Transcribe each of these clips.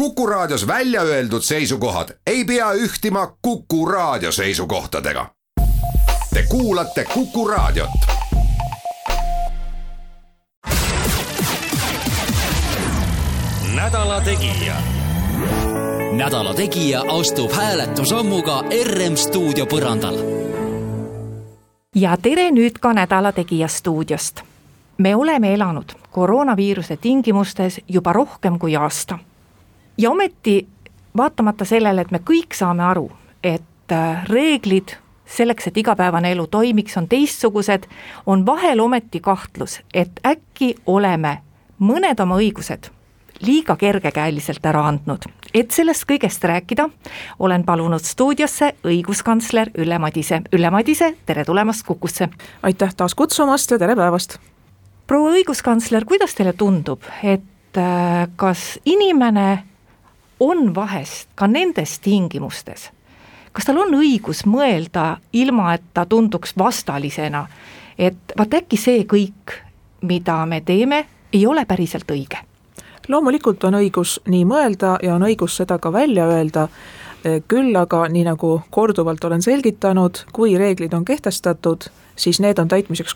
Kuku Raadios välja öeldud seisukohad ei pea ühtima Kuku Raadio seisukohtadega. Te kuulate Kuku Raadiot. nädala Tegija. nädala Tegija astub hääletusammuga RM stuudio põrandal. ja tere nüüd ka Nädala Tegija stuudiost. me oleme elanud koroonaviiruse tingimustes juba rohkem kui aasta. Ja ometi vaatamata sellele, et me kõik saame aru, et äh, reeglid selleks, et igapäevane elu toimiks, on teistsugused, on vahel ometi kahtlus, et äkki oleme mõned oma õigused liiga kergekäeliselt ära andnud. et sellest kõigest rääkida, olen palunud stuudiosse õiguskantsler Ülle Madise. Ülle Madise, tere tulemast Kukusse! aitäh taas kutsumast ja tere päevast! proua õiguskantsler, kuidas teile tundub, et äh, kas inimene on vahest ka nendes tingimustes, kas tal on õigus mõelda, ilma et ta tunduks vastalisena, et vaat äkki see kõik, mida me teeme, ei ole päriselt õige? Loomulikult on õigus nii mõelda ja on õigus seda ka välja öelda, küll aga nii nagu korduvalt olen selgitanud, kui reeglid on kehtestatud, siis need on täitmiseks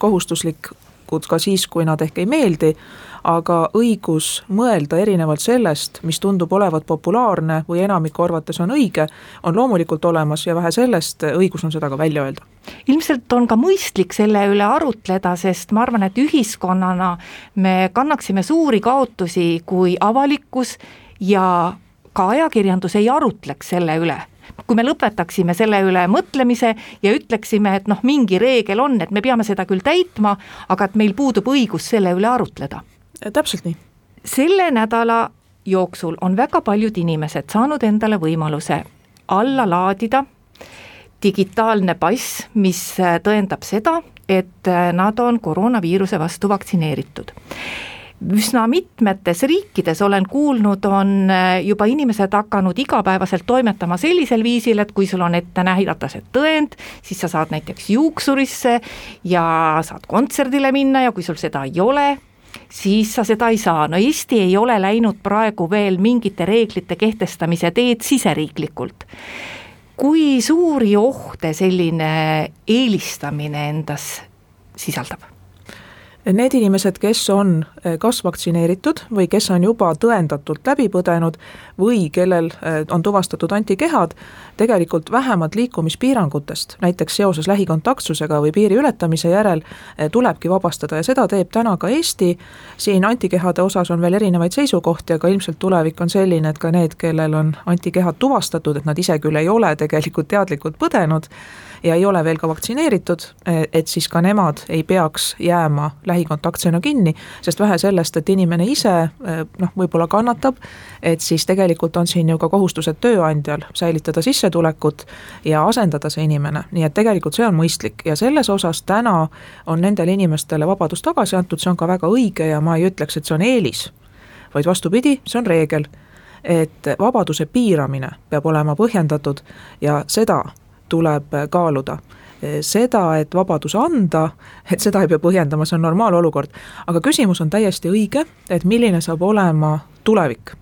kohustuslikud ka siis, kui nad ehk ei meeldi, aga õigus mõelda erinevalt sellest, mis tundub olevat populaarne või enamiku arvates on õige, on loomulikult olemas ja vähe sellest, õigus on seda ka välja öelda. ilmselt on ka mõistlik selle üle arutleda, sest ma arvan, et ühiskonnana me kannaksime suuri kaotusi, kui avalikkus ja ka ajakirjandus ei arutleks selle üle kui me lõpetaksime selle üle mõtlemise ja ütleksime, et noh, mingi reegel on, et me peame seda küll täitma, aga et meil puudub õigus selle üle arutleda täpselt nii. selle nädala jooksul on väga paljud inimesed saanud endale võimaluse alla laadida digitaalne pass, mis tõendab seda, et nad on koroonaviiruse vastu vaktsineeritud üsna mitmetes riikides olen kuulnud, on juba inimesed hakanud igapäevaselt toimetama sellisel viisil, et kui sul on ette näidata see tõend, siis sa saad näiteks juuksurisse ja saad kontserdile minna ja kui sul seda ei ole, siis sa seda ei saa, no Eesti ei ole läinud praegu veel mingite reeglite kehtestamise teed siseriiklikult. kui suuri ohte selline eelistamine endas sisaldab? Need inimesed, kes on eh, kas vaktsineeritud või kes on juba tõendatult läbi põdenud või kellel eh, on tuvastatud antikehad, tegelikult vähemalt liikumispiirangutest, näiteks seoses lähikontaktsusega või piiri ületamise järel, eh, tulebki vabastada ja seda teeb täna ka Eesti. siin antikehade osas on veel erinevaid seisukohti, aga ilmselt tulevik on selline, et ka need, kellel on antikehad tuvastatud, et nad ise küll ei ole tegelikult teadlikult põdenud ja ei ole veel ka vaktsineeritud, et siis ka nemad ei peaks jääma lähikontaktsena kinni, sest vähe sellest, et inimene ise noh, võib-olla kannatab, et siis tegelikult on siin ju ka kohustused tööandjal säilitada sissetulekut ja asendada see inimene, nii et tegelikult see on mõistlik ja selles osas täna on nendele inimestele vabadus tagasi antud, see on ka väga õige ja ma ei ütleks, et see on eelis, vaid vastupidi, see on reegel et vabaduse piiramine peab olema põhjendatud ja seda tuleb kaaluda seda, et vabadus anda, et seda ei pea põhjendama, see on normaalolukord. aga küsimus on täiesti õige, et milline saab olema tulevik.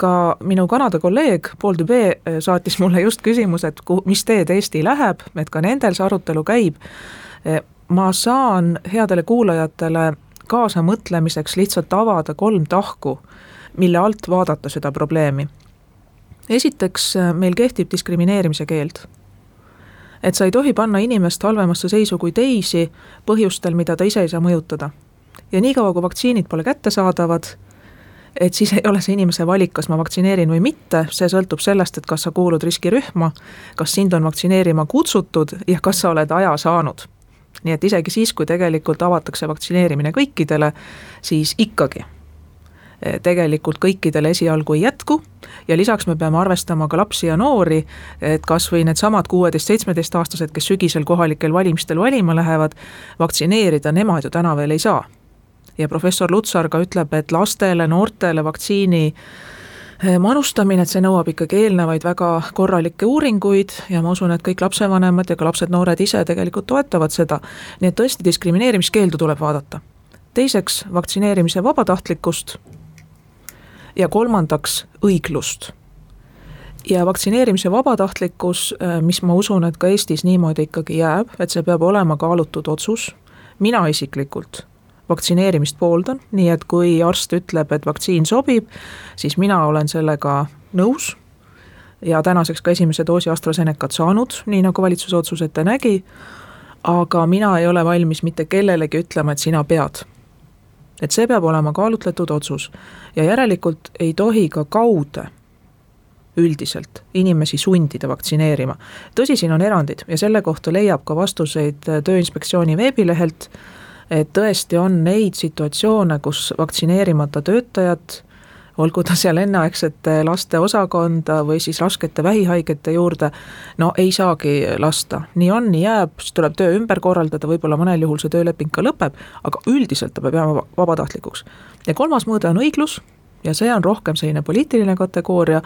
ka minu Kanada kolleeg Paul Dubé saatis mulle just küsimuse, et kuhu, mis teed Eesti läheb, et ka nendel see arutelu käib. ma saan headele kuulajatele kaasamõtlemiseks lihtsalt avada kolm tahku, mille alt vaadata seda probleemi. esiteks, meil kehtib diskrimineerimise keeld et sa ei tohi panna inimest halvemasse seisu kui teisi põhjustel, mida ta ise ei saa mõjutada. ja niikaua, kui vaktsiinid pole kättesaadavad, et siis ei ole see inimese valik, kas ma vaktsineerin või mitte, see sõltub sellest, et kas sa kuulud riskirühma, kas sind on vaktsineerima kutsutud ja kas sa oled aja saanud. nii et isegi siis, kui tegelikult avatakse vaktsineerimine kõikidele, siis ikkagi tegelikult kõikidele esialgu ei jätku ja lisaks me peame arvestama ka lapsi ja noori, et kas või needsamad kuueteist-seitsmeteistaastased, kes sügisel kohalikel valimistel valima lähevad, vaktsineerida nemad ju täna veel ei saa. ja professor Lutsar ka ütleb, et lastele, noortele vaktsiini eh, manustamine, et see nõuab ikkagi eelnevaid väga korralikke uuringuid ja ma usun, et kõik lapsevanemad ja ka lapsed-noored ise tegelikult toetavad seda. nii et tõesti, diskrimineerimiskeeldu tuleb vaadata. teiseks, vaktsineerimise vabatahtlikkust ja kolmandaks õiglust. Ja vaktsineerimise vabatahtlikkus, äh, mis ma usun, et ka Eestis niimoodi ikkagi jääb, et see peab olema kaalutud otsus, mina isiklikult vaktsineerimist pooldan, nii et kui arst ütleb, et vaktsiin sobib, siis mina olen sellega nõus. Ja tänaseks ka esimese doosi AstraZenecat saanud, nii nagu valitsuse otsus ette nägi, aga mina ei ole valmis mitte kellelegi ütlema, et sina pead. Et see peab olema kaalutletud otsus ja järelikult ei tohi ka kaude üldiselt inimesi sundida vaktsineerima. tõsi, siin on erandid ja selle kohta leiab ka vastuseid Tööinspektsiooni veebilehelt, et tõesti on neid situatsioone, kus vaktsineerimata töötajad olgu ta seal enneaegsete laste osakonda või siis raskete vähihaigete juurde, no ei saagi lasta, nii on, nii jääb, siis tuleb töö ümber korraldada, võib-olla mõnel juhul see tööleping ka lõpeb, aga üldiselt ta peab jääma vabatahtlikuks. ja kolmas mõõde on õiglus ja see on rohkem selline poliitiline kategooria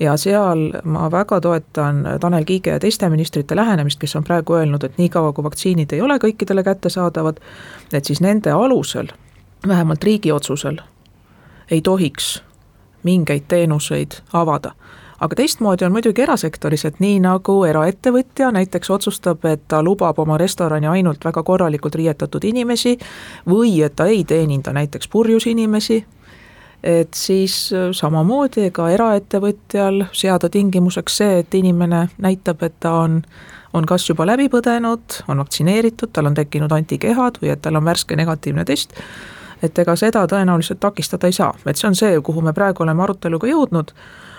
ja seal ma väga toetan Tanel Kiige ja teiste ministrite lähenemist, kes on praegu öelnud, et niikaua, kui vaktsiinid ei ole kõikidele kättesaadavad, et siis nende alusel, vähemalt riigi otsusel, ei tohiks mingeid teenuseid avada. Aga teistmoodi on muidugi erasektoris, et nii nagu eraettevõtja näiteks otsustab, et ta lubab oma restorani ainult väga korralikult riietatud inimesi või et ta ei teeninda näiteks purjus inimesi et siis äh, samamoodi ka eraettevõtjal seada tingimuseks see, et inimene näitab, et ta on on kas juba läbi põdenud, on vaktsineeritud, tal on tekkinud antikehad või et tal on värske negatiivne test, et ega seda tõenäoliselt takistada ei saa, et see on see, kuhu me praegu oleme aruteluga jõudnud,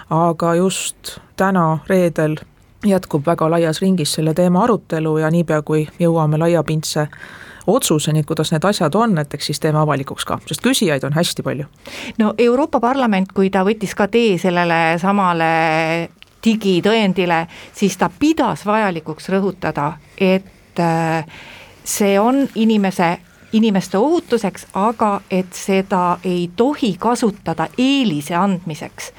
aga just täna, reedel jätkub väga laias ringis selle teema arutelu ja niipea, kui jõuame laiapindse otsuseni, kuidas need asjad on, et eks siis teeme avalikuks ka, sest küsijaid on hästi palju. no Euroopa Parlament, kui ta võttis ka tee sellele samale digitõendile, siis ta pidas vajalikuks rõhutada, et äh, see on inimese inimeste ohutuseks, aga et seda ei tohi kasutada eelise andmiseks.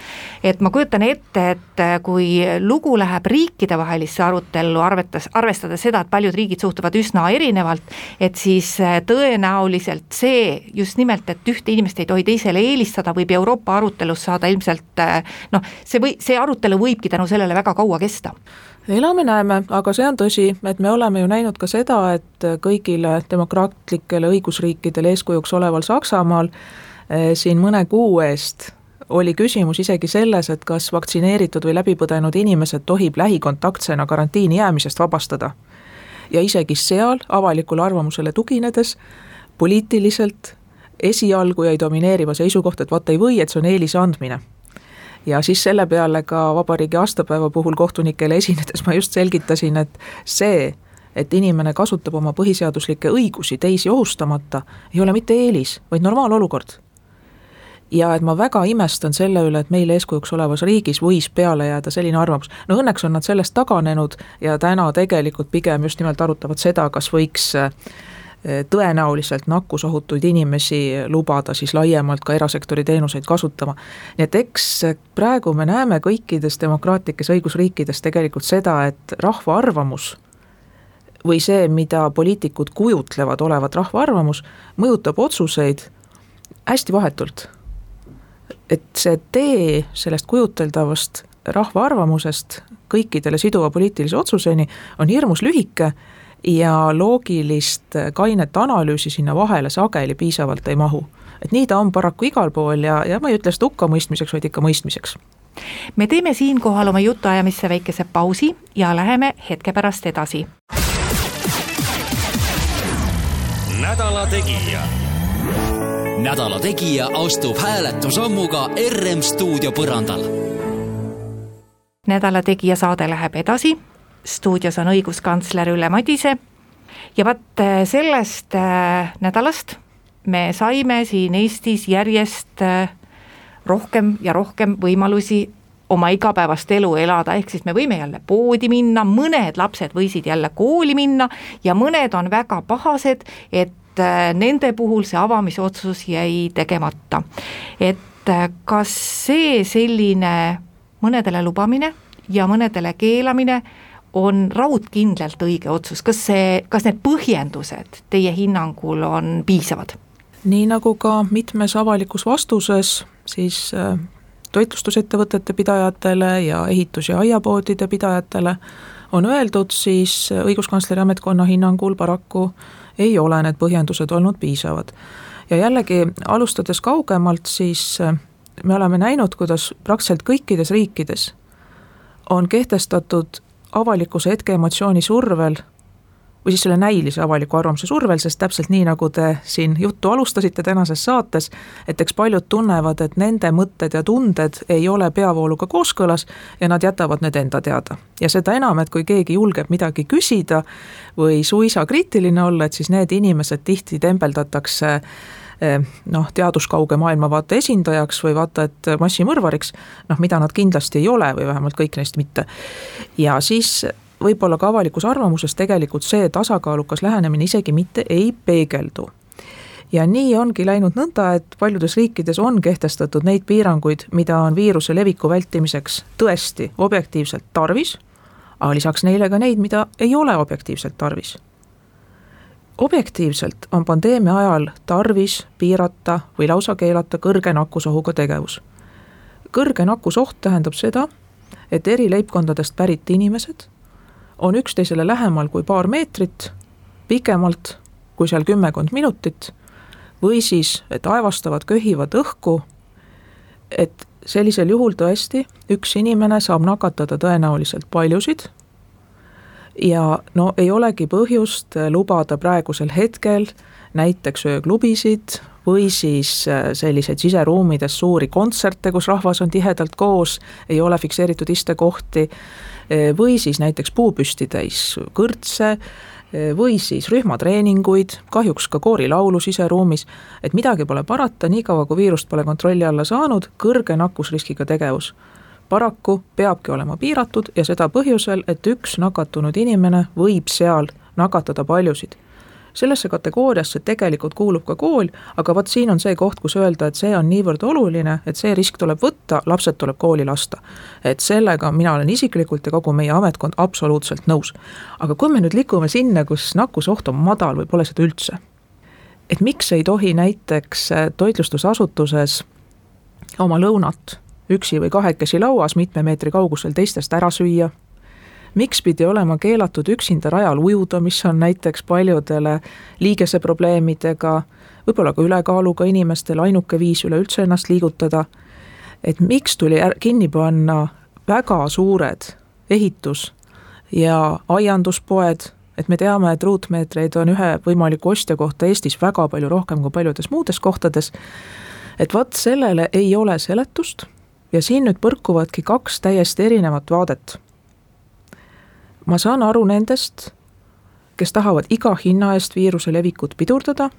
et ma kujutan ette, et kui lugu läheb riikidevahelisse arutellu, arvetas, arvestades seda, et paljud riigid suhtuvad üsna erinevalt, et siis tõenäoliselt see just nimelt, et ühte inimest ei tohi teisele eelistada, võib Euroopa arutelus saada ilmselt noh, see või, see arutelu võibki tänu sellele väga kaua kesta elame-näeme, aga see on tõsi, et me oleme ju näinud ka seda, et kõigile demokraatlikele õigusriikidele eeskujuks oleval Saksamaal eh, siin mõne kuu eest oli küsimus isegi selles, et kas vaktsineeritud või läbipõdenud inimesed tohib lähikontaktsena karantiini jäämisest vabastada. ja isegi seal avalikule arvamusele tuginedes poliitiliselt esialgu jäi domineeriva seisukoht, et vot ei või, et see on eelise andmine ja siis selle peale ka vabariigi aastapäeva puhul kohtunikele esinedes ma just selgitasin, et see, et inimene kasutab oma põhiseaduslikke õigusi teisi ohustamata, ei ole mitte eelis, vaid normaalolukord. ja et ma väga imestan selle üle, et meil eeskujuks olevas riigis võis peale jääda selline arvamus. no õnneks on nad sellest taganenud ja täna tegelikult pigem just nimelt arutavad seda, kas võiks äh, tõenäoliselt nakkusohutuid inimesi lubada siis laiemalt ka erasektori teenuseid kasutama. nii et eks praegu me näeme kõikides demokraatlikes õigusriikides tegelikult seda, et rahva arvamus või see, mida poliitikud kujutlevad olevat rahva arvamus, mõjutab otsuseid hästi vahetult. et see tee sellest kujuteldavast rahva arvamusest kõikidele siduva poliitilise otsuseni on hirmus lühike ja loogilist kainet analüüsi sinna vahele sageli piisavalt ei mahu. et nii ta on paraku igal pool ja, ja ma ei ütle seda hukkamõistmiseks, vaid ikka mõistmiseks. me teeme siinkohal oma jutuajamisse väikese pausi ja läheme hetke pärast edasi. nädala Tegija. nädala Tegija astub hääletusammuga RM stuudio põrandal. nädala Tegija saade läheb edasi stuudios on õiguskantsler Ülle Madise ja vaat äh, sellest äh, nädalast me saime siin Eestis järjest äh, rohkem ja rohkem võimalusi oma igapäevast elu elada, ehk siis me võime jälle poodi minna, mõned lapsed võisid jälle kooli minna ja mõned on väga pahased, et nende puhul see avamisotsus jäi tegemata. et kas see selline mõnedele lubamine ja mõnedele keelamine on raudkindlalt õige otsus, kas see, kas need põhjendused teie hinnangul on piisavad? nii nagu ka mitmes avalikus vastuses siis äh, toitlustusettevõtete pidajatele ja ehitus- ja aiapoodide pidajatele on öeldud, siis õiguskantsleri ametkonna hinnangul paraku ei ole need põhjendused olnud piisavad. ja jällegi, alustades kaugemalt, siis äh, me oleme näinud, kuidas praktiliselt kõikides riikides on kehtestatud avalikkuse hetkeemotsiooni survel või siis selle näilise avaliku arvamuse survel, sest täpselt nii, nagu te siin juttu alustasite tänases saates, et eks paljud tunnevad, et nende mõtted ja tunded ei ole peavooluga kooskõlas ja nad jätavad need enda teada. ja seda enam, et kui keegi julgeb midagi küsida või suisa kriitiline olla, et siis need inimesed tihti tembeldatakse eh, noh, teaduskauge maailmavaate esindajaks või vaata et massimõrvariks, noh, mida nad kindlasti ei ole või vähemalt kõik neist mitte. ja siis võib-olla ka avalikus arvamuses tegelikult see tasakaalukas lähenemine isegi mitte ei peegeldu ja nii ongi läinud nõnda, et paljudes riikides on kehtestatud neid piiranguid, mida on viiruse leviku vältimiseks tõesti objektiivselt tarvis, aga lisaks neile ka neid, mida ei ole objektiivselt tarvis. Objektiivselt on pandeemia ajal tarvis piirata või lausa keelata kõrge nakkusohuga tegevus. kõrge nakkusoht tähendab seda, et eri leibkondadest pärit inimesed on üksteisele lähemal kui paar meetrit, pikemalt kui seal kümmekond minutit, või siis, et aevastavad, köhivad õhku, et sellisel juhul tõesti üks inimene saab nakatada tõenäoliselt paljusid ja no ei olegi põhjust lubada praegusel hetkel näiteks ööklubisid või siis äh, selliseid siseruumides suuri kontserte, kus rahvas on tihedalt koos, ei ole fikseeritud istekohti, äh, või siis näiteks puupüsti täis kõrtse, äh, või siis rühmatreeninguid, kahjuks ka koorilaulu siseruumis, et midagi pole parata, niikaua kui viirust pole kontrolli alla saanud, kõrge nakkusriskiga tegevus paraku peabki olema piiratud ja seda põhjusel, et üks nakatunud inimene võib seal nakatada paljusid sellesse kategooriasse tegelikult kuulub ka kool, aga vot siin on see koht, kus öelda, et see on niivõrd oluline, et see risk tuleb võtta, lapsed tuleb kooli lasta. et sellega mina olen isiklikult ja kogu meie ametkond absoluutselt nõus. aga kui me nüüd liigume sinna, kus nakkusoht on madal või pole seda üldse, et miks ei tohi näiteks toitlustusasutuses oma lõunat üksi või kahekesi lauas mitme meetri kaugusel teistest ära süüa miks pidi olema keelatud üksinda rajal ujuda, mis on näiteks paljudele liigeseprobleemidega, võib-olla ka ülekaaluga inimestele ainuke viis üleüldse ennast liigutada. et miks tuli kinni panna väga suured ehitus- ja aianduspoed, et me teame, et ruutmeetreid on ühe võimaliku ostja kohta Eestis väga palju rohkem kui paljudes muudes kohtades. et vot sellele ei ole seletust ja siin nüüd põrkuvadki kaks täiesti erinevat vaadet ma saan aru nendest, kes tahavad iga hinna eest viiruse levikut pidurdada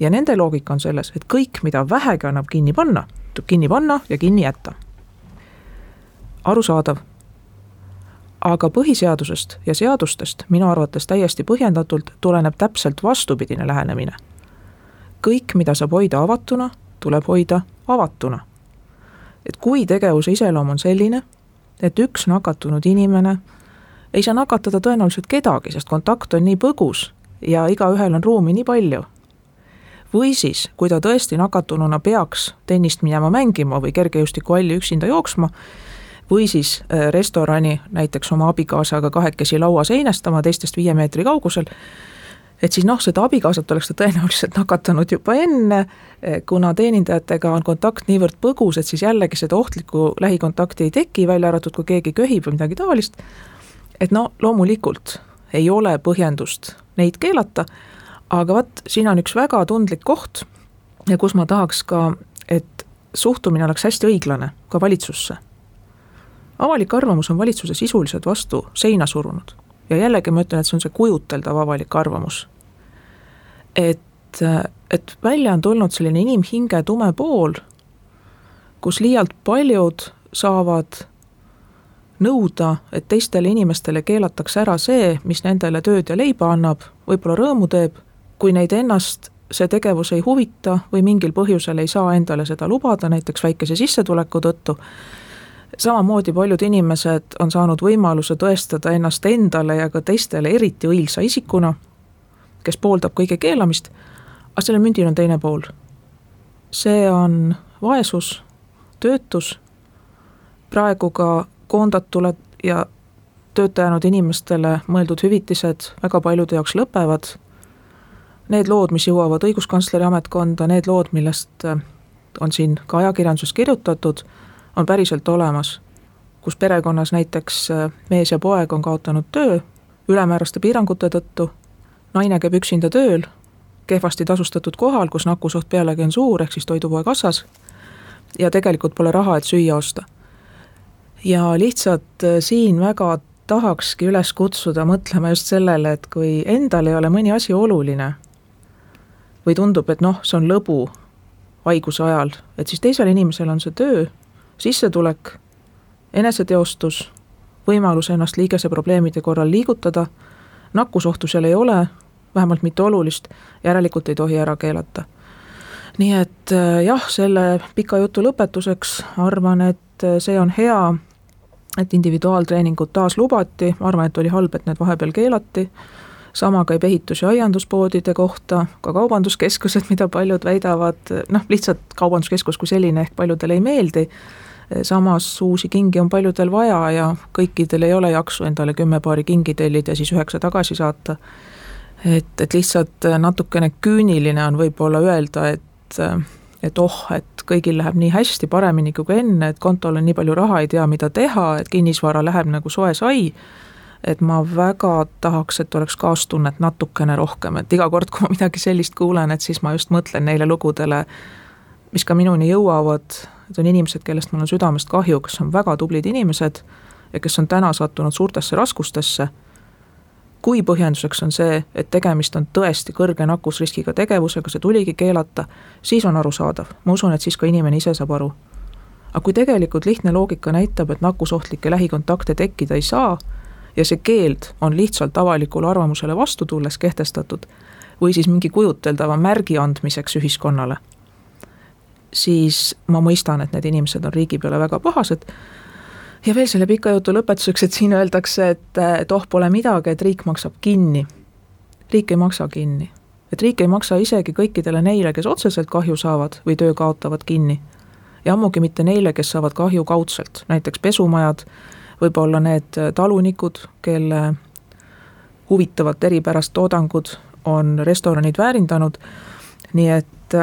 ja nende loogika on selles, et kõik, mida vähegi annab kinni panna, tuleb kinni panna ja kinni jätta. arusaadav. aga põhiseadusest ja seadustest minu arvates täiesti põhjendatult tuleneb täpselt vastupidine lähenemine. kõik, mida saab hoida avatuna, tuleb hoida avatuna. Et kui tegevuse iseloom on selline, et üks nakatunud inimene ei saa nakatada tõenäoliselt kedagi, sest kontakt on nii põgus ja igaühel on ruumi nii palju. või siis, kui ta tõesti nakatununa peaks tennist minema mängima või kergejõustikuhalli üksinda jooksma, või siis äh, restorani näiteks oma abikaasaga kahekesi lauas einestama teistest viie meetri kaugusel, et siis noh, seda abikaasat oleks ta tõenäoliselt nakatanud juba enne, äh, kuna teenindajatega on kontakt niivõrd põgus, et siis jällegi seda ohtlikku lähikontakti ei teki, välja arvatud kui keegi köhib või midagi taolist et no loomulikult ei ole põhjendust neid keelata, aga vot, siin on üks väga tundlik koht ja kus ma tahaks ka, et suhtumine oleks hästi õiglane ka valitsusse. avalik arvamus on valitsuse sisuliselt vastu seina surunud ja jällegi ma ütlen, et see on see kujuteldav avalik arvamus. Et, et välja on tulnud selline inimhinge tume pool, kus liialt paljud saavad nõuda, et teistele inimestele keelatakse ära see, mis nendele tööd ja leiba annab, võib-olla rõõmu teeb, kui neid ennast see tegevus ei huvita või mingil põhjusel ei saa endale seda lubada, näiteks väikese sissetuleku tõttu, samamoodi paljud inimesed on saanud võimaluse tõestada ennast endale ja ka teistele eriti õilsa isikuna, kes pooldab kõige keelamist, aga sellel mündil on teine pool. see on vaesus töötus, praegu ka koondatule ja tööta jäänud inimestele mõeldud hüvitised väga paljude jaoks lõpevad, need lood, mis jõuavad õiguskantsleri ametkonda, need lood, millest äh, on siin ka ajakirjanduses kirjutatud, on päriselt olemas. kus perekonnas näiteks äh, mees ja poeg on kaotanud töö ülemääraste piirangute tõttu, naine käib üksinda tööl, kehvasti tasustatud kohal, kus nakkusoht pealegi on suur, ehk siis toidupoe kassas, ja tegelikult pole raha, et süüa osta. ja lihtsalt äh, siin väga tahakski üles kutsuda mõtlema just sellele, et kui endal ei ole mõni asi oluline või tundub, et noh, see on lõbu haiguse ajal, et siis teisel inimesel on see töö, sissetulek, eneseteostus, võimalus ennast liigese probleemide korral liigutada, nakkusohtu seal ei ole, vähemalt mitte olulist, järelikult ei tohi ära keelata. nii et äh, jah, selle pika jutu lõpetuseks arvan, et äh, see on hea, et individuaaltreeningud taas lubati, ma arvan, et oli halb, et need vahepeal keelati, sama käib ehitus- ja aianduspoodide kohta, ka kaubanduskeskused, mida paljud väidavad, noh, lihtsalt kaubanduskeskus kui selline ehk paljudele ei meeldi, samas uusi kingi on paljudel vaja ja kõikidel ei ole jaksu endale kümme paari kingi tellida ja siis üheksa tagasi saata. Et, et lihtsalt natukene küüniline on võib-olla öelda, et et oh, et kõigil läheb nii hästi, paremini kui enne, et kontol on nii palju raha, ei tea, mida teha, et kinnisvara läheb nagu soe sai. Et ma väga tahaks, et oleks kaastunnet natukene rohkem, et iga kord, kui ma midagi sellist kuulen, et siis ma just mõtlen neile lugudele, mis ka minuni jõuavad, need on inimesed, kellest mul on südamest kahju, kes on väga tublid inimesed ja kes on täna sattunud suurtesse raskustesse, kui põhjenduseks on see, et tegemist on tõesti kõrge nakkusriskiga tegevusega, see tuligi keelata, siis on arusaadav, ma usun, et siis ka inimene ise saab aru. aga kui tegelikult lihtne loogika näitab, et nakkusohtlikke lähikontakte tekkida ei saa, ja see keeld on lihtsalt avalikule arvamusele vastu tulles kehtestatud või siis mingi kujuteldava märgi andmiseks ühiskonnale, siis ma mõistan, et need inimesed on riigi peale väga pahased. Ja veel selle pika jutu lõpetuseks, et siin öeldakse, et, et oh, pole midagi, et riik maksab kinni. riik ei maksa kinni, et riik ei maksa isegi kõikidele neile, kes otseselt kahju saavad või töö kaotavad kinni. ja ammugi mitte neile, kes saavad kahju kaudselt, näiteks pesumajad võib-olla need talunikud, kelle huvitavat eripärast toodangut on restoranid väärindanud, nii et,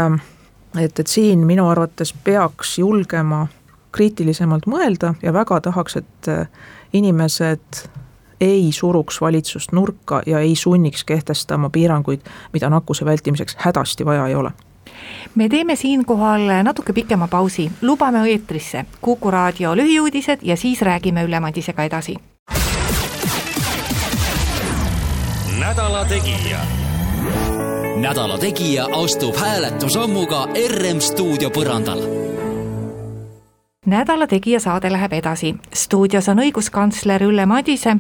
et, et siin minu arvates peaks julgema kriitilisemalt mõelda ja väga tahaks, et inimesed ei suruks valitsust nurka ja ei sunniks kehtestama piiranguid, mida nakkuse vältimiseks hädasti vaja ei ole me teeme siinkohal natuke pikema pausi, lubame eetrisse Kuku raadio lühiuudised ja siis räägime Ülle Madisega edasi. nädala Tegija. nädala Tegija astub hääletusammuga RM stuudio põrandal nädala Tegija saade läheb edasi, stuudios on õiguskantsler Ülle Madise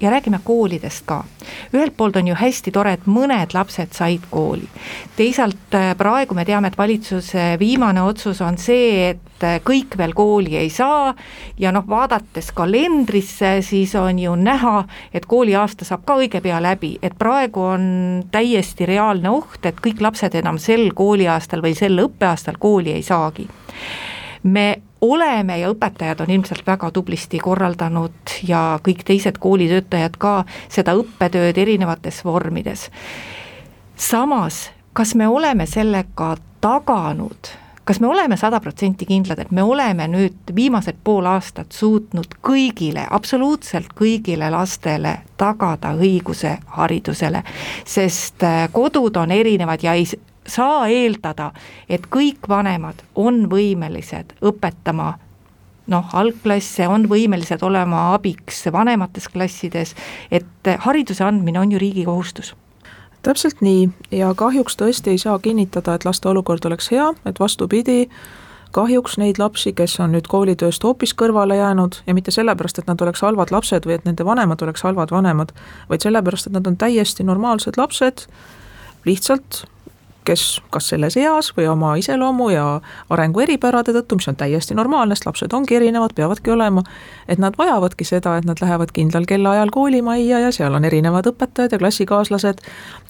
ja räägime koolidest ka. ühelt poolt on ju hästi tore, et mõned lapsed said kooli. teisalt äh, praegu me teame, et valitsuse viimane otsus on see, et äh, kõik veel kooli ei saa ja noh, vaadates kalendrisse, siis on ju näha, et kooliaasta saab ka õige pea läbi, et praegu on täiesti reaalne oht, et kõik lapsed enam sel kooliaastal või sel õppeaastal kooli ei saagi. me oleme ja õpetajad on ilmselt väga tublisti korraldanud ja kõik teised koolitöötajad ka seda õppetööd erinevates vormides. samas, kas me oleme sellega taganud kas me oleme sada protsenti kindlad, et me oleme nüüd viimased pool aastat suutnud kõigile, absoluutselt kõigile lastele tagada õiguse haridusele, sest kodud on erinevad ja ei saa eeldada, et kõik vanemad on võimelised õpetama noh, algklasse, on võimelised olema abiks vanemates klassides, et hariduse andmine on ju riigi kohustus. Täpselt nii. Ja kahjuks tõesti ei saa kinnitada, et laste olukord oleks hea, et vastupidi, kahjuks neid lapsi, kes on nüüd koolitööst hoopis kõrvale jäänud ja mitte sellepärast, et nad oleks halvad lapsed või et nende vanemad oleks halvad vanemad, vaid sellepärast, et nad on täiesti normaalsed lapsed, lihtsalt kes kas selles eas või oma iseloomu ja arengu eripärade tõttu, mis on täiesti normaalne, sest lapsed ongi erinevad, peavadki olema, et nad vajavadki seda, et nad lähevad kindlal kellaajal koolimajja ja seal on erinevad õpetajad ja klassikaaslased.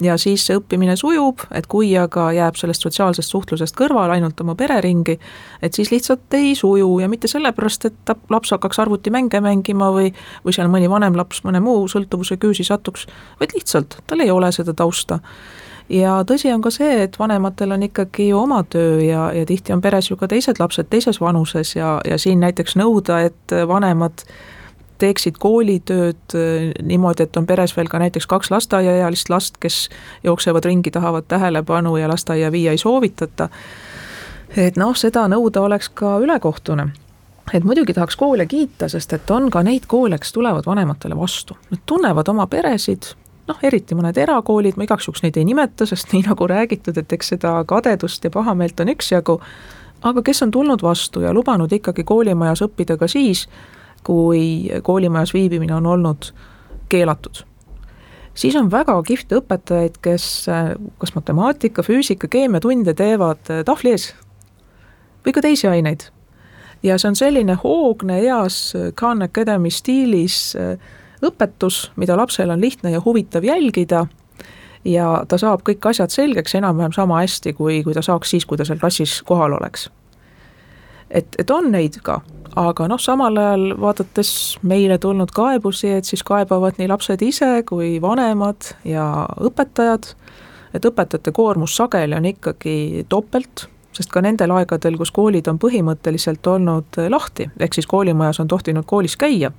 Ja siis see õppimine sujub, et kui aga jääb sellest sotsiaalsest suhtlusest kõrvale ainult oma pereringi, et siis lihtsalt ei suju ja mitte sellepärast, et laps hakkaks arvutimänge mängima või, või seal mõni vanem laps mõne muu sõltuvuse küüsi satuks, vaid lihtsalt tal ei ole seda tausta ja tõsi on ka see, et vanematel on ikkagi oma töö ja, ja tihti on peres ju ka teised lapsed teises vanuses ja, ja siin näiteks nõuda, et vanemad teeksid koolitööd äh, niimoodi, et on peres veel ka näiteks kaks lasteaiaealist last, kes jooksevad ringi, tahavad tähelepanu ja lasteaia viia ei soovitata. et noh, seda nõuda oleks ka ülekohtune et muidugi tahaks koole kiita, sest et on ka neid koole, kes tulevad vanematele vastu, nad tunnevad oma peresid, noh, eriti mõned erakoolid, ma igaks juhuks neid ei nimeta, sest nii nagu räägitud, et eks seda kadedust ja pahameelt on üksjagu, aga kes on tulnud vastu ja lubanud ikkagi koolimajas õppida ka siis, kui koolimajas viibimine on olnud keelatud. siis on väga kihvte õpetajaid, kes kas matemaatika, füüsika, keemiatunde teevad tahvli ees või ka teisi aineid. ja see on selline hoogne, eas Khan Academy stiilis äh, õpetus, mida lapsel on lihtne ja huvitav jälgida ja ta saab kõik asjad selgeks enam-vähem sama hästi, kui, kui ta saaks siis, kui ta seal klassis kohal oleks. et, et on neid ka, aga noh, samal ajal vaadates meile tulnud kaebusi, et siis kaebavad nii lapsed ise kui vanemad ja õpetajad, et õpetajate koormus sageli on ikkagi topelt, sest ka nendel aegadel, kus koolid on põhimõtteliselt olnud lahti, ehk siis koolimajas on tohtinud koolis käia,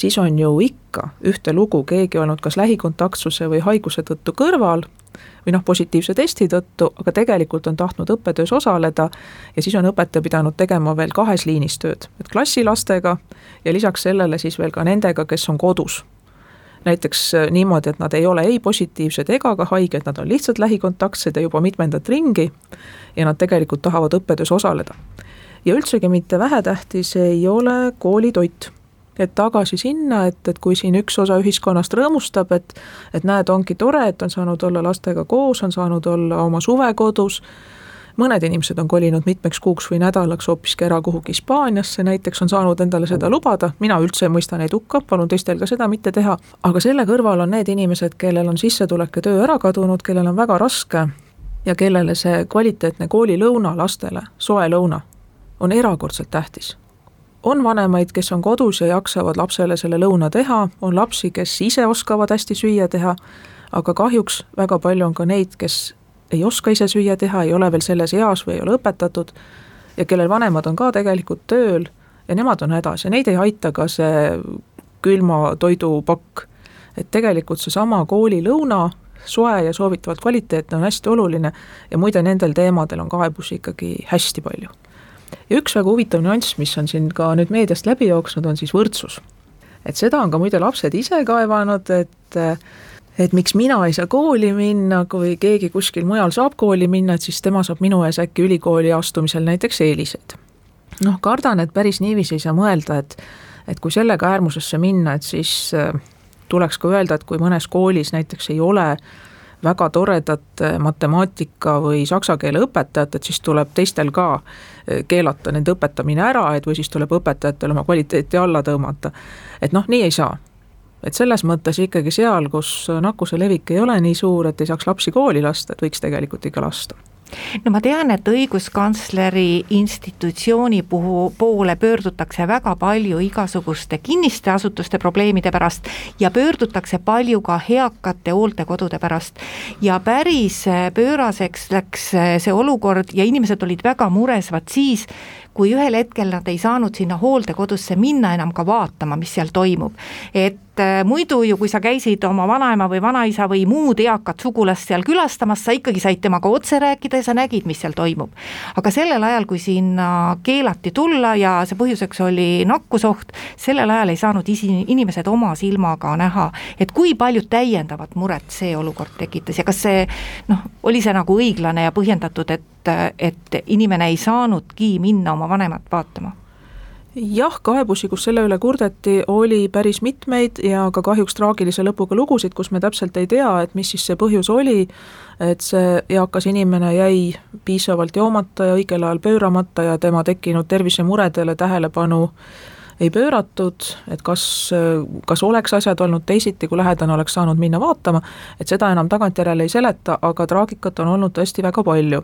siis on ju ikka ühtelugu keegi olnud kas lähikontaktsuse või haiguse tõttu kõrval või noh, positiivse testi tõttu, aga tegelikult on tahtnud õppetöös osaleda ja siis on õpetaja pidanud tegema veel kahes liinis tööd, et klassilastega ja lisaks sellele siis veel ka nendega, kes on kodus. näiteks äh, niimoodi, et nad ei ole ei positiivsed ega ka haiged, nad on lihtsalt lähikontaktsed ja juba mitmendat ringi ja nad tegelikult tahavad õppetöös osaleda. ja üldsegi mitte vähetähtis ei ole koolitoit et tagasi sinna, et, et kui siin üks osa ühiskonnast rõõmustab, et et näed, ongi tore, et on saanud olla lastega koos, on saanud olla oma suvekodus, mõned inimesed on kolinud mitmeks kuuks või nädalaks hoopiski ära kuhugi Hispaaniasse, näiteks on saanud endale seda lubada, mina üldse ei mõista neid hukka, palun teistel ka seda mitte teha, aga selle kõrval on need inimesed, kellel on sissetulek ja töö ära kadunud, kellel on väga raske ja kellele see kvaliteetne koolilõuna lastele, soe lõuna, on erakordselt tähtis on vanemaid, kes on kodus ja jaksavad lapsele selle lõuna teha, on lapsi, kes ise oskavad hästi süüa teha, aga kahjuks väga palju on ka neid, kes ei oska ise süüa teha, ei ole veel selles eas või ei ole õpetatud ja kellel vanemad on ka tegelikult tööl ja nemad on hädas ja neid ei aita ka see külma toidupakk. et tegelikult seesama koolilõuna, soe ja soovitavalt kvaliteetne on hästi oluline ja muide, nendel teemadel on kaebusi ikkagi hästi palju ja üks väga huvitav nüanss, mis on siin ka nüüd meediast läbi jooksnud, on siis võrdsus. et seda on ka muide lapsed ise kaevanud, et et miks mina ei saa kooli minna, kui keegi kuskil mujal saab kooli minna, et siis tema saab minu ees äkki ülikooli astumisel näiteks eeliseid. noh, kardan, et päris niiviisi ei saa mõelda, et et kui sellega äärmusesse minna, et siis äh, tuleks ka öelda, et kui mõnes koolis näiteks ei ole väga toredat eh, matemaatika või saksa keele õpetajat, et siis tuleb teistel ka eh, keelata nende õpetamine ära, et või siis tuleb õpetajatel oma kvaliteeti alla tõmmata. et noh, nii ei saa. et selles mõttes ikkagi seal, kus nakkuse levik ei ole nii suur, et ei saaks lapsi kooli lasta, et võiks tegelikult ikka lasta no ma tean, et õiguskantsleri institutsiooni puhu, poole pöördutakse väga palju igasuguste kinniste asutuste probleemide pärast ja pöördutakse palju ka eakate hooldekodude pärast. ja päris pööraseks läks see olukord ja inimesed olid väga mures, vaat siis, kui ühel hetkel nad ei saanud sinna hooldekodusse minna enam ka vaatama, mis seal toimub. et äh, muidu ju, kui sa käisid oma vanaema või vanaisa või muud eakat sugulast seal külastamas, sa ikkagi said temaga otse rääkida ja sa nägid, mis seal toimub. aga sellel ajal, kui sinna keelati tulla ja see põhjuseks oli nakkusoht, sellel ajal ei saanud isi-, inimesed oma silmaga näha, et kui palju täiendavat muret see olukord tekitas ja kas see noh, oli see nagu õiglane ja põhjendatud, et et, et inimene ei saanudki minna oma vanemat vaatama? jah, kaebusi, kus selle üle kurdeti, oli päris mitmeid ja ka kahjuks traagilise lõpuga lugusid, kus me täpselt ei tea, et mis siis see põhjus oli, et see eakas inimene jäi piisavalt joomata ja õigel ajal pööramata ja tema tekkinud tervisemuredele tähelepanu ei pööratud, et kas, kas oleks asjad olnud teisiti, kui lähedane oleks saanud minna vaatama, et seda enam tagantjärele ei seleta, aga traagikat on olnud tõesti väga palju.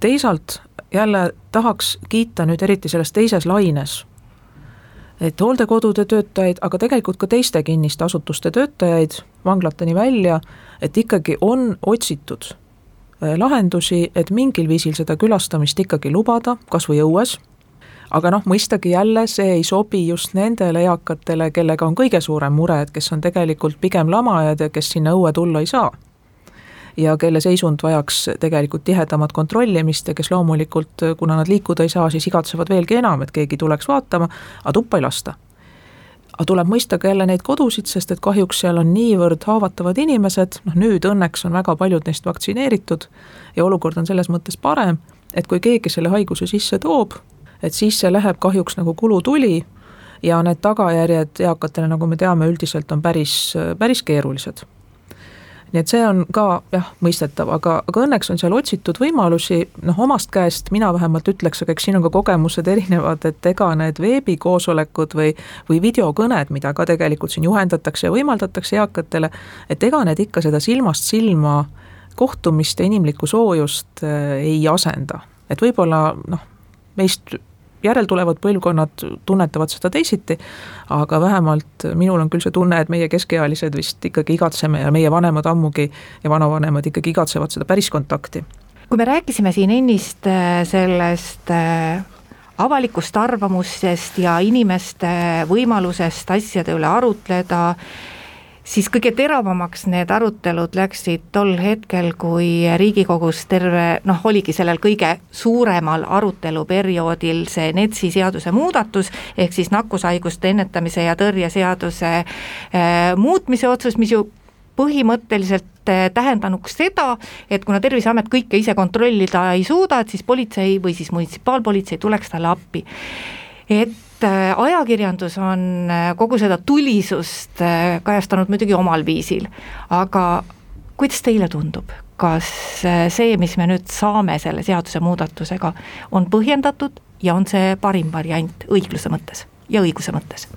Teisalt jälle tahaks kiita nüüd eriti selles teises laines et hooldekodude töötajaid, aga tegelikult ka teiste kinniste asutuste töötajaid, vanglateni välja, et ikkagi on otsitud äh, lahendusi, et mingil viisil seda külastamist ikkagi lubada, kas või õues, aga noh, mõistagi jälle see ei sobi just nendele eakatele, kellega on kõige suurem mure, et kes on tegelikult pigem lamajad ja kes sinna õue tulla ei saa ja kelle seisund vajaks tegelikult tihedamat kontrollimist ja kes loomulikult, kuna nad liikuda ei saa, siis igatsevad veelgi enam, et keegi tuleks vaatama, aga tuppa ei lasta. aga tuleb mõista ka jälle neid kodusid, sest et kahjuks seal on niivõrd haavatavad inimesed, noh nüüd õnneks on väga paljud neist vaktsineeritud ja olukord on selles mõttes parem, et kui keegi selle haiguse sisse toob, et siis see läheb kahjuks nagu kulutuli ja need tagajärjed eakatele, nagu me teame, üldiselt on päris, päris keerulised nii et see on ka jah, mõistetav, aga, aga õnneks on seal otsitud võimalusi, noh omast käest mina vähemalt ütleks, aga eks siin on ka kogemused erinevad, et ega need veebikoosolekud või, või videokõned, mida ka tegelikult siin juhendatakse ja võimaldatakse eakatele, et ega need ikka seda silmast silma kohtumist ja inimlikku soojust äh, ei asenda. et võib-olla noh, meist järeltulevad põlvkonnad tunnetavad seda teisiti, aga vähemalt minul on küll see tunne, et meie keskealised vist ikkagi igatseme ja meie vanemad ammugi ja vanavanemad ikkagi igatsevad seda päris kontakti. kui me rääkisime siin ennist äh, sellest äh, avalikust arvamusest ja inimeste võimalusest asjade üle arutleda, siis kõige teravamaks need arutelud läksid tol hetkel, kui Riigikogus terve noh, oligi sellel kõige suuremal aruteluperioodil see NETS-i seaduse muudatus, ehk siis nakkushaiguste ennetamise ja tõrje seaduse äh, muutmise otsus, mis ju põhimõtteliselt äh, tähendanuks seda, et kuna Terviseamet kõike ise kontrollida ei suuda, et siis politsei või siis munitsipaalpolitsei tuleks talle appi. et et äh, ajakirjandus on äh, kogu seda tulisust äh, kajastanud muidugi omal viisil, aga kuidas teile tundub, kas see, mis me nüüd saame selle seadusemuudatusega, on põhjendatud ja on see parim variant õigluse mõttes ja õiguse mõttes?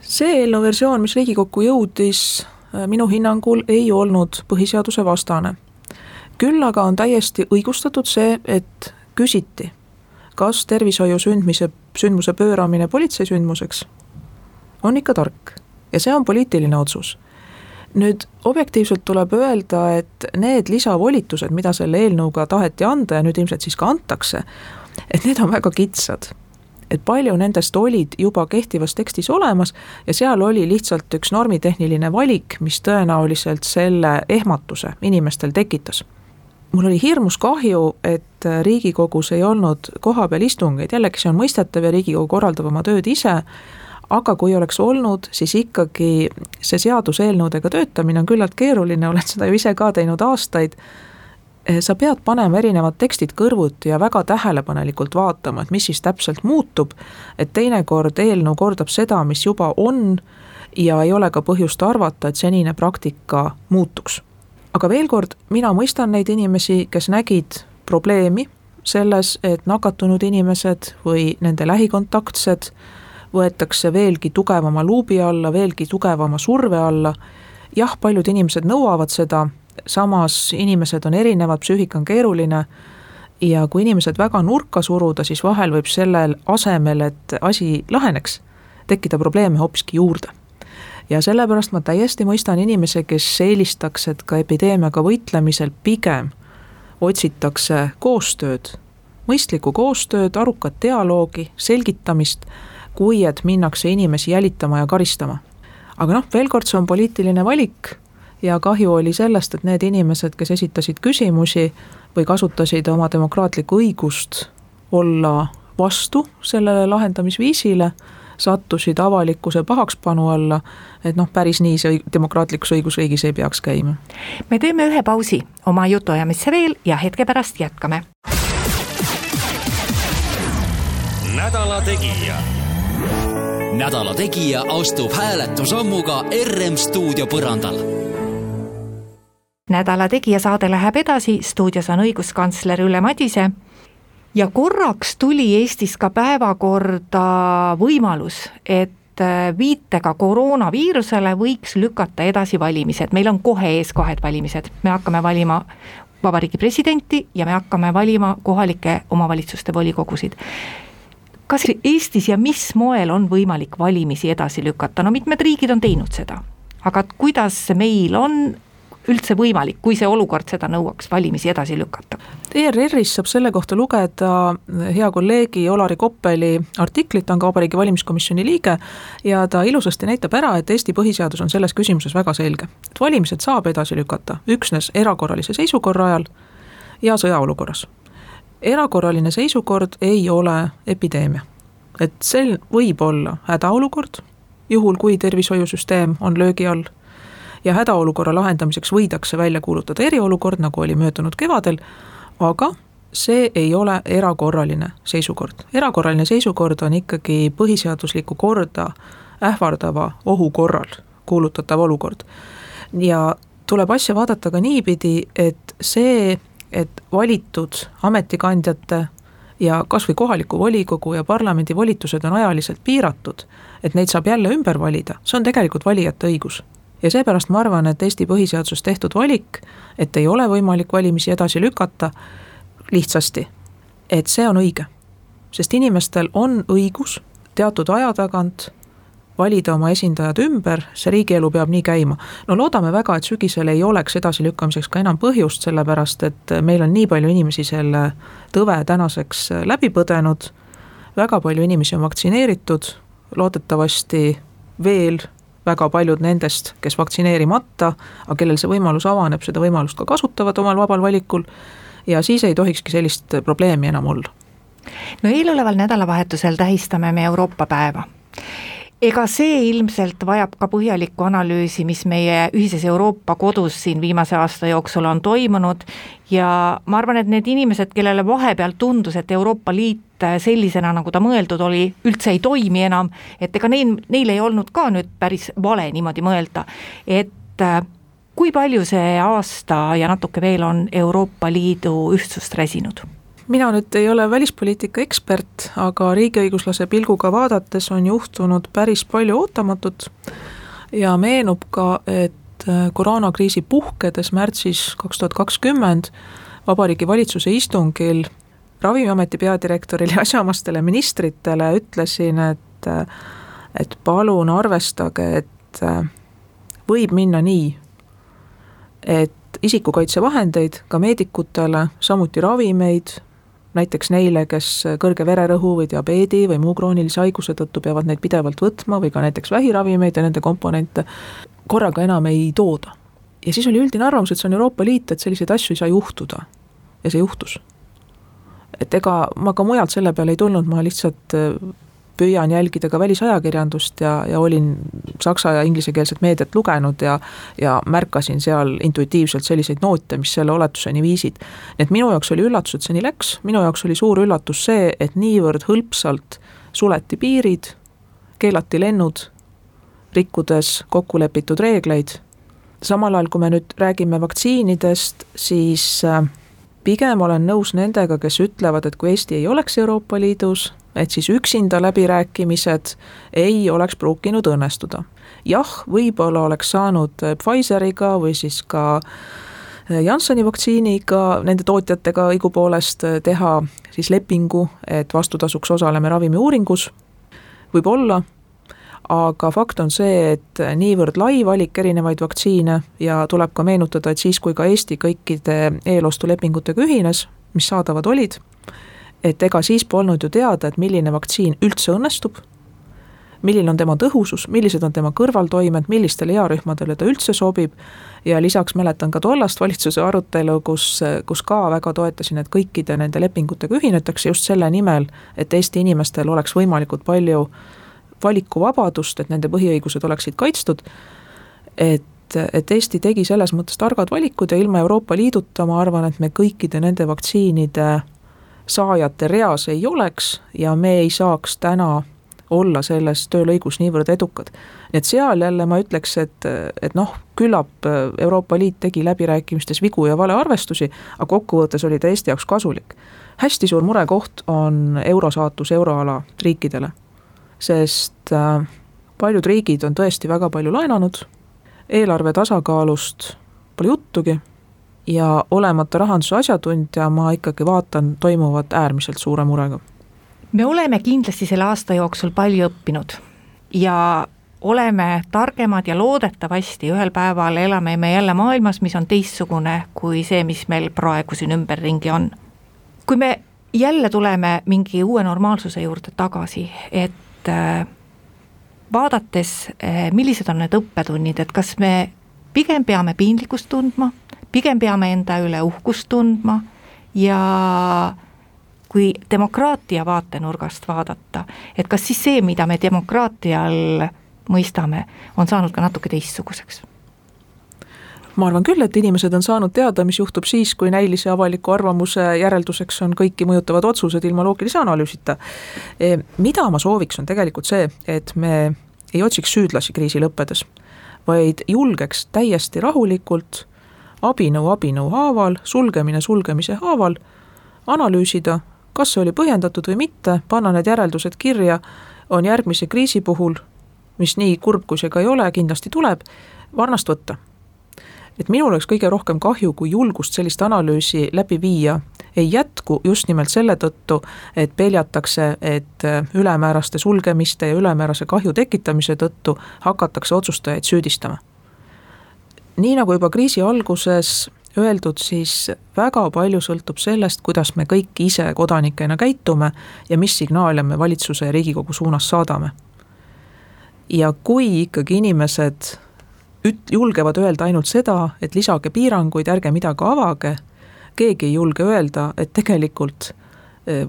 see eelnõu versioon, mis Riigikokku jõudis, minu hinnangul ei olnud põhiseaduse vastane. küll aga on täiesti õigustatud see, et küsiti kas tervishoiu sündmise, sündmuse pööramine politseisündmuseks on ikka tark ja see on poliitiline otsus. nüüd objektiivselt tuleb öelda, et need lisavolitused, mida selle eelnõuga taheti anda ja nüüd ilmselt siis ka antakse, et need on väga kitsad et palju nendest olid juba kehtivas tekstis olemas ja seal oli lihtsalt üks normitehniline valik, mis tõenäoliselt selle ehmatuse inimestel tekitas mul oli hirmus kahju, et Riigikogus ei olnud kohapeal istungeid, jällegi see on mõistetav ja Riigikogu korraldab oma tööd ise, aga kui oleks olnud, siis ikkagi see seaduseelnõudega töötamine on küllalt keeruline, oled seda ju ise ka teinud aastaid, sa pead panema erinevad tekstid kõrvuti ja väga tähelepanelikult vaatama, et mis siis täpselt muutub, et teinekord eelnõu kordab seda, mis juba on ja ei ole ka põhjust arvata, et senine praktika muutuks aga veel kord, mina mõistan neid inimesi, kes nägid probleemi selles, et nakatunud inimesed või nende lähikontaktsed võetakse veelgi tugevama luubi alla, veelgi tugevama surve alla. jah, paljud inimesed nõuavad seda, samas inimesed on erinevad, psüühika on keeruline ja kui inimesed väga nurka suruda, siis vahel võib sellel asemel, et asi laheneks, tekkida probleeme hoopiski juurde ja sellepärast ma täiesti mõistan inimesi, kes eelistaks, et ka epideemiaga võitlemisel pigem otsitakse koostööd, mõistlikku koostööd, arukat dialoogi, selgitamist, kui et minnakse inimesi jälitama ja karistama. aga noh, veel kord, see on poliitiline valik ja kahju oli sellest, et need inimesed, kes esitasid küsimusi või kasutasid oma demokraatlikku õigust olla vastu sellele lahendamisviisile sattusid avalikkuse pahakspanu alla, et noh, päris nii see demokraatlikus õigusriigis ei peaks käima. me teeme ühe pausi oma jutuajamisse veel ja hetke pärast jätkame. nädala Tegija nädala Tegija astub hääletusammuga RM stuudio põrandal nädala Tegija saade läheb edasi, stuudios on õiguskantsler Ülle Madise ja korraks tuli Eestis ka päevakorda võimalus, et äh, viitega koroonaviirusele võiks lükata edasi valimised, meil on kohe ees kahed valimised, me hakkame valima vabariigi presidenti ja me hakkame valima kohalike omavalitsuste volikogusid. kas Eestis ja mis moel on võimalik valimisi edasi lükata, no mitmed riigid on teinud seda, aga kuidas meil on üldse võimalik, kui see olukord seda nõuaks, valimisi edasi lükata? ERR-is saab selle kohta lugeda hea kolleegi Olari Koppeli artiklit, ta on ka Vabariigi Valimiskomisjoni liige, ja ta ilusasti näitab ära, et Eesti põhiseadus on selles küsimuses väga selge. et valimised saab edasi lükata üksnes erakorralise seisukorra ajal ja sõjaolukorras. erakorraline seisukord ei ole epideemia. et see võib olla hädaolukord, juhul kui tervishoiusüsteem on löögi all ja hädaolukorra lahendamiseks võidakse välja kuulutada eriolukord, nagu oli möödunud kevadel, aga see ei ole erakorraline seisukord. erakorraline seisukord on ikkagi põhiseaduslikku korda ähvardava ohu korral kuulutatav olukord. ja tuleb asja vaadata ka niipidi, et see, et valitud ametikandjate ja kas või kohaliku volikogu ja parlamendi volitused on ajaliselt piiratud, et neid saab jälle ümber valida, see on tegelikult valijate õigus ja seepärast ma arvan, et Eesti põhiseaduses tehtud valik, et ei ole võimalik valimisi edasi lükata lihtsasti, et see on õige. sest inimestel on õigus teatud aja tagant valida oma esindajad ümber, see riigielu peab nii käima. no loodame väga, et sügisel ei oleks edasilükkamiseks ka enam põhjust, sellepärast et meil on nii palju inimesi selle tõve tänaseks läbi põdenud, väga palju inimesi on vaktsineeritud, loodetavasti veel väga paljud nendest, kes vaktsineerimata, aga kellel see võimalus avaneb, seda võimalust ka kasutavad omal vabal valikul ja siis ei tohikski sellist probleemi enam olla. no eeloleval nädalavahetusel tähistame me Euroopa päeva ega see ilmselt vajab ka põhjalikku analüüsi, mis meie ühises Euroopa kodus siin viimase aasta jooksul on toimunud ja ma arvan, et need inimesed, kellele vahepeal tundus, et Euroopa Liit sellisena, nagu ta mõeldud oli, üldse ei toimi enam, et ega neil, neil ei olnud ka nüüd päris vale niimoodi mõelda, et äh, kui palju see aasta ja natuke veel on Euroopa Liidu ühtsust räsinud? mina nüüd ei ole välispoliitika ekspert, aga riigiõiguslase pilguga vaadates on juhtunud päris palju ootamatut ja meenub ka, et äh, koroonakriisi puhkedes märtsis kaks tuhat kakskümmend Vabariigi Valitsuse istungil Ravimiameti peadirektorile ja asjaomastele ministritele ütlesin, et et palun arvestage, et äh, võib minna nii, et isikukaitsevahendeid ka meedikutele, samuti ravimeid, näiteks neile, kes kõrge vererõhu või diabeedi või muu kroonilise haiguse tõttu peavad neid pidevalt võtma või ka näiteks vähiravimeid ja nende komponente, korraga enam ei tooda. ja siis oli üldine arvamus, et see on Euroopa Liit, et selliseid asju ei saa juhtuda. ja see juhtus. Et ega ma ka mujalt selle peale ei tulnud, ma lihtsalt püüan jälgida ka välisajakirjandust ja, ja olin saksa ja inglisekeelset meediat lugenud ja ja märkasin seal intuitiivselt selliseid noote, mis selle oletuseni viisid. nii et minu jaoks oli üllatus, et see nii läks, minu jaoks oli suur üllatus see, et niivõrd hõlpsalt suleti piirid, keelati lennud, rikkudes kokku lepitud reegleid, samal ajal, kui me nüüd räägime vaktsiinidest, siis äh, pigem olen nõus nendega, kes ütlevad, et kui Eesti ei oleks Euroopa Liidus, et siis üksinda läbirääkimised ei oleks pruukinud õnnestuda. jah, võib-olla oleks saanud Pfizeriga või siis ka Jansseni vaktsiiniga, nende tootjatega õigupoolest teha siis lepingu, et vastutasuks osaleme ravimiuuringus, võib-olla, aga fakt on see, et niivõrd lai valik erinevaid vaktsiine ja tuleb ka meenutada, et siis, kui ka Eesti kõikide eelostulepingutega ühines, mis saadavad olid, et ega siis polnud ju teada, et milline vaktsiin üldse õnnestub, milline on tema tõhusus, millised on tema kõrvaltoimed, millistele earühmadele ta üldse sobib, ja lisaks mäletan ka tollast valitsuse arutelu, kus, kus ka väga toetasin, et kõikide nende lepingutega ühinetakse just selle nimel, et Eesti inimestel oleks võimalikult palju valikuvabadust, et nende põhiõigused oleksid kaitstud, et et Eesti tegi selles mõttes targad valikud ja ilma Euroopa Liiduta ma arvan, et me kõikide nende vaktsiinide saajate reas ei oleks ja me ei saaks täna olla selles töölõigus niivõrd edukad. nii et seal jälle ma ütleks, et, et noh, küllap Euroopa Liit tegi läbirääkimistes vigu ja valearvestusi, aga kokkuvõttes oli ta Eesti jaoks kasulik. hästi suur murekoht on euro saatus euroala riikidele, sest äh, paljud riigid on tõesti väga palju laenanud, eelarve tasakaalust pole juttugi ja olemata rahanduse asjatundja, ma ikkagi vaatan toimuvat äärmiselt suure murega. me oleme kindlasti selle aasta jooksul palju õppinud ja oleme targemad ja loodetavasti ühel päeval elame me jälle maailmas, mis on teistsugune kui see, mis meil praegu siin ümberringi on. kui me jälle tuleme mingi uue normaalsuse juurde tagasi, et äh, vaadates, äh, millised on need õppetunnid, et kas me pigem peame piinlikkust tundma pigem peame enda üle uhkust tundma ja kui demokraatia vaatenurgast vaadata, et kas siis see, mida me demokraatia all mõistame, on saanud ka natuke teistsuguseks? Ma arvan küll, et inimesed on saanud teada, mis juhtub siis, kui näilise avaliku arvamuse järelduseks on kõiki mõjutavad otsused ilma loogilise analüüsita. E, mida ma sooviks, on tegelikult see, et me ei otsiks süüdlasi kriisi lõppedes, vaid julgeks täiesti rahulikult abinõu abinõu haaval, sulgemine sulgemise haaval, analüüsida, kas see oli põhjendatud või mitte, panna need järeldused kirja, on järgmise kriisi puhul, mis nii kurb, kui see ka ei ole, kindlasti tuleb, varnast võtta. Et minul oleks kõige rohkem kahju, kui julgust sellist analüüsi läbi viia ei jätku just nimelt selle tõttu, et peljatakse, et ülemääraste sulgemiste ja ülemäärase kahju tekitamise tõttu hakatakse otsustajaid süüdistama nii nagu juba kriisi alguses öeldud, siis väga palju sõltub sellest, kuidas me kõik ise kodanikena käitume ja mis signaale me valitsuse ja Riigikogu suunas saadame. ja kui ikkagi inimesed üt-, julgevad öelda ainult seda, et lisage piiranguid, ärge midagi avage, keegi ei julge öelda, et tegelikult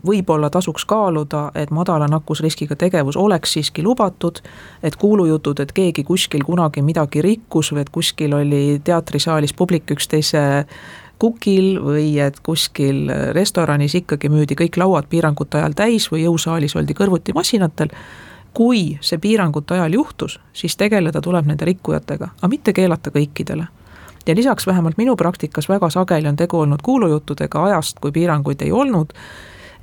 võib-olla tasuks kaaluda, et madala nakkusriskiga tegevus oleks siiski lubatud, et kuulujutud, et keegi kuskil kunagi midagi rikkus või et kuskil oli teatrisaalis publik üksteise kukil või et kuskil restoranis ikkagi müüdi kõik lauad piirangute ajal täis või jõusaalis oldi kõrvuti masinatel, kui see piirangute ajal juhtus, siis tegeleda tuleb nende rikkujatega, aga mitte keelata kõikidele ja lisaks vähemalt minu praktikas väga sageli on tegu olnud kuulujuttudega ajast, kui piiranguid ei olnud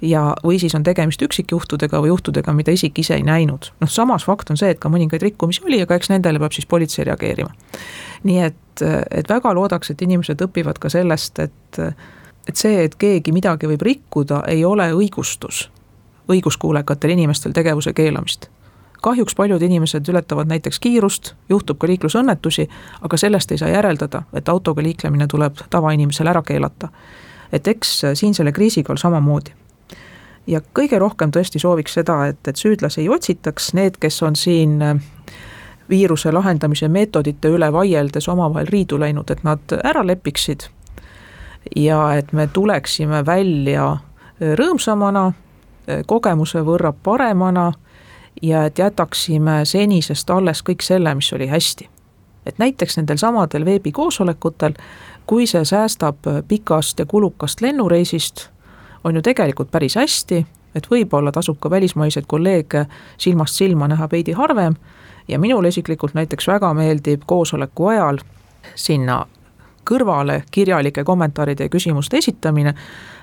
ja, või siis on tegemist üksikjuhtudega või juhtudega, mida isik ise ei näinud. noh, samas fakt on see, et ka mõningaid rikkumisi oli, aga eks nendele peab siis politsei reageerima. nii et, et väga loodaks, et inimesed õpivad ka sellest, et, et see, et keegi midagi võib rikkuda, ei ole õigustus õiguskuulekatel inimestel tegevuse keelamist kahjuks paljud inimesed ületavad näiteks kiirust, juhtub ka liiklusõnnetusi, aga sellest ei saa järeldada, et autoga liiklemine tuleb tavainimesel ära keelata. et eks siin selle kriisiga on samamoodi ja kõige rohkem tõesti sooviks seda, et, et süüdlasi ei otsitaks, need, kes on siin äh, viiruse lahendamise meetodite üle vaieldes omavahel riidu läinud, et nad ära lepiksid. ja et me tuleksime välja äh, rõõmsamana, äh, kogemuse võrra paremana ja et jätaksime senisest alles kõik selle, mis oli hästi. et näiteks nendel samadel veebikoosolekutel, kui see säästab pikast ja kulukast lennureisist on ju tegelikult päris hästi, et võib-olla tasub ka välismaiseid kolleege silmast silma näha veidi harvem ja minule isiklikult näiteks väga meeldib koosoleku ajal sinna kõrvale kirjalike kommentaaride ja küsimuste esitamine,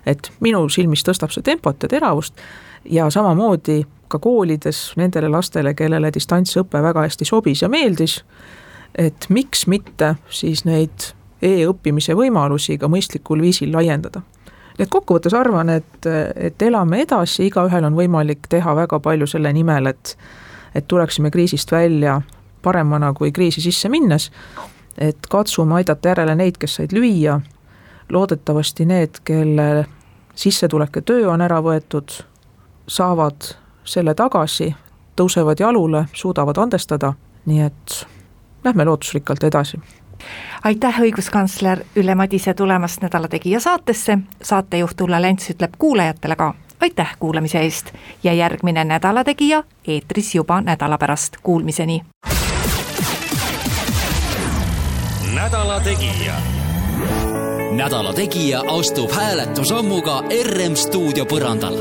et minu silmis tõstab see tempot ja teravust ja samamoodi ka koolides nendele lastele, kellele distantsõpe väga hästi sobis ja meeldis, et miks mitte siis neid e-õppimise võimalusi ka mõistlikul viisil laiendada. Nii et kokkuvõttes arvan, et, et elame edasi, igaühel on võimalik teha väga palju selle nimel, et et tuleksime kriisist välja paremana kui kriisi sisse minnes, et katsume aidata järele neid, kes said lüüa, loodetavasti need, kelle sissetulek ja töö on ära võetud, saavad selle tagasi, tõusevad jalule, suudavad andestada, nii et lähme lootusrikkalt edasi aitäh, õiguskantsler Ülle Madise tulemast Nädala Tegija saatesse, saatejuht Ulla Lents ütleb kuulajatele ka aitäh kuulamise eest ja järgmine Nädala Tegija eetris juba nädala pärast, kuulmiseni. nädala Tegija. nädala Tegija astub hääletusammuga RM stuudio põrandal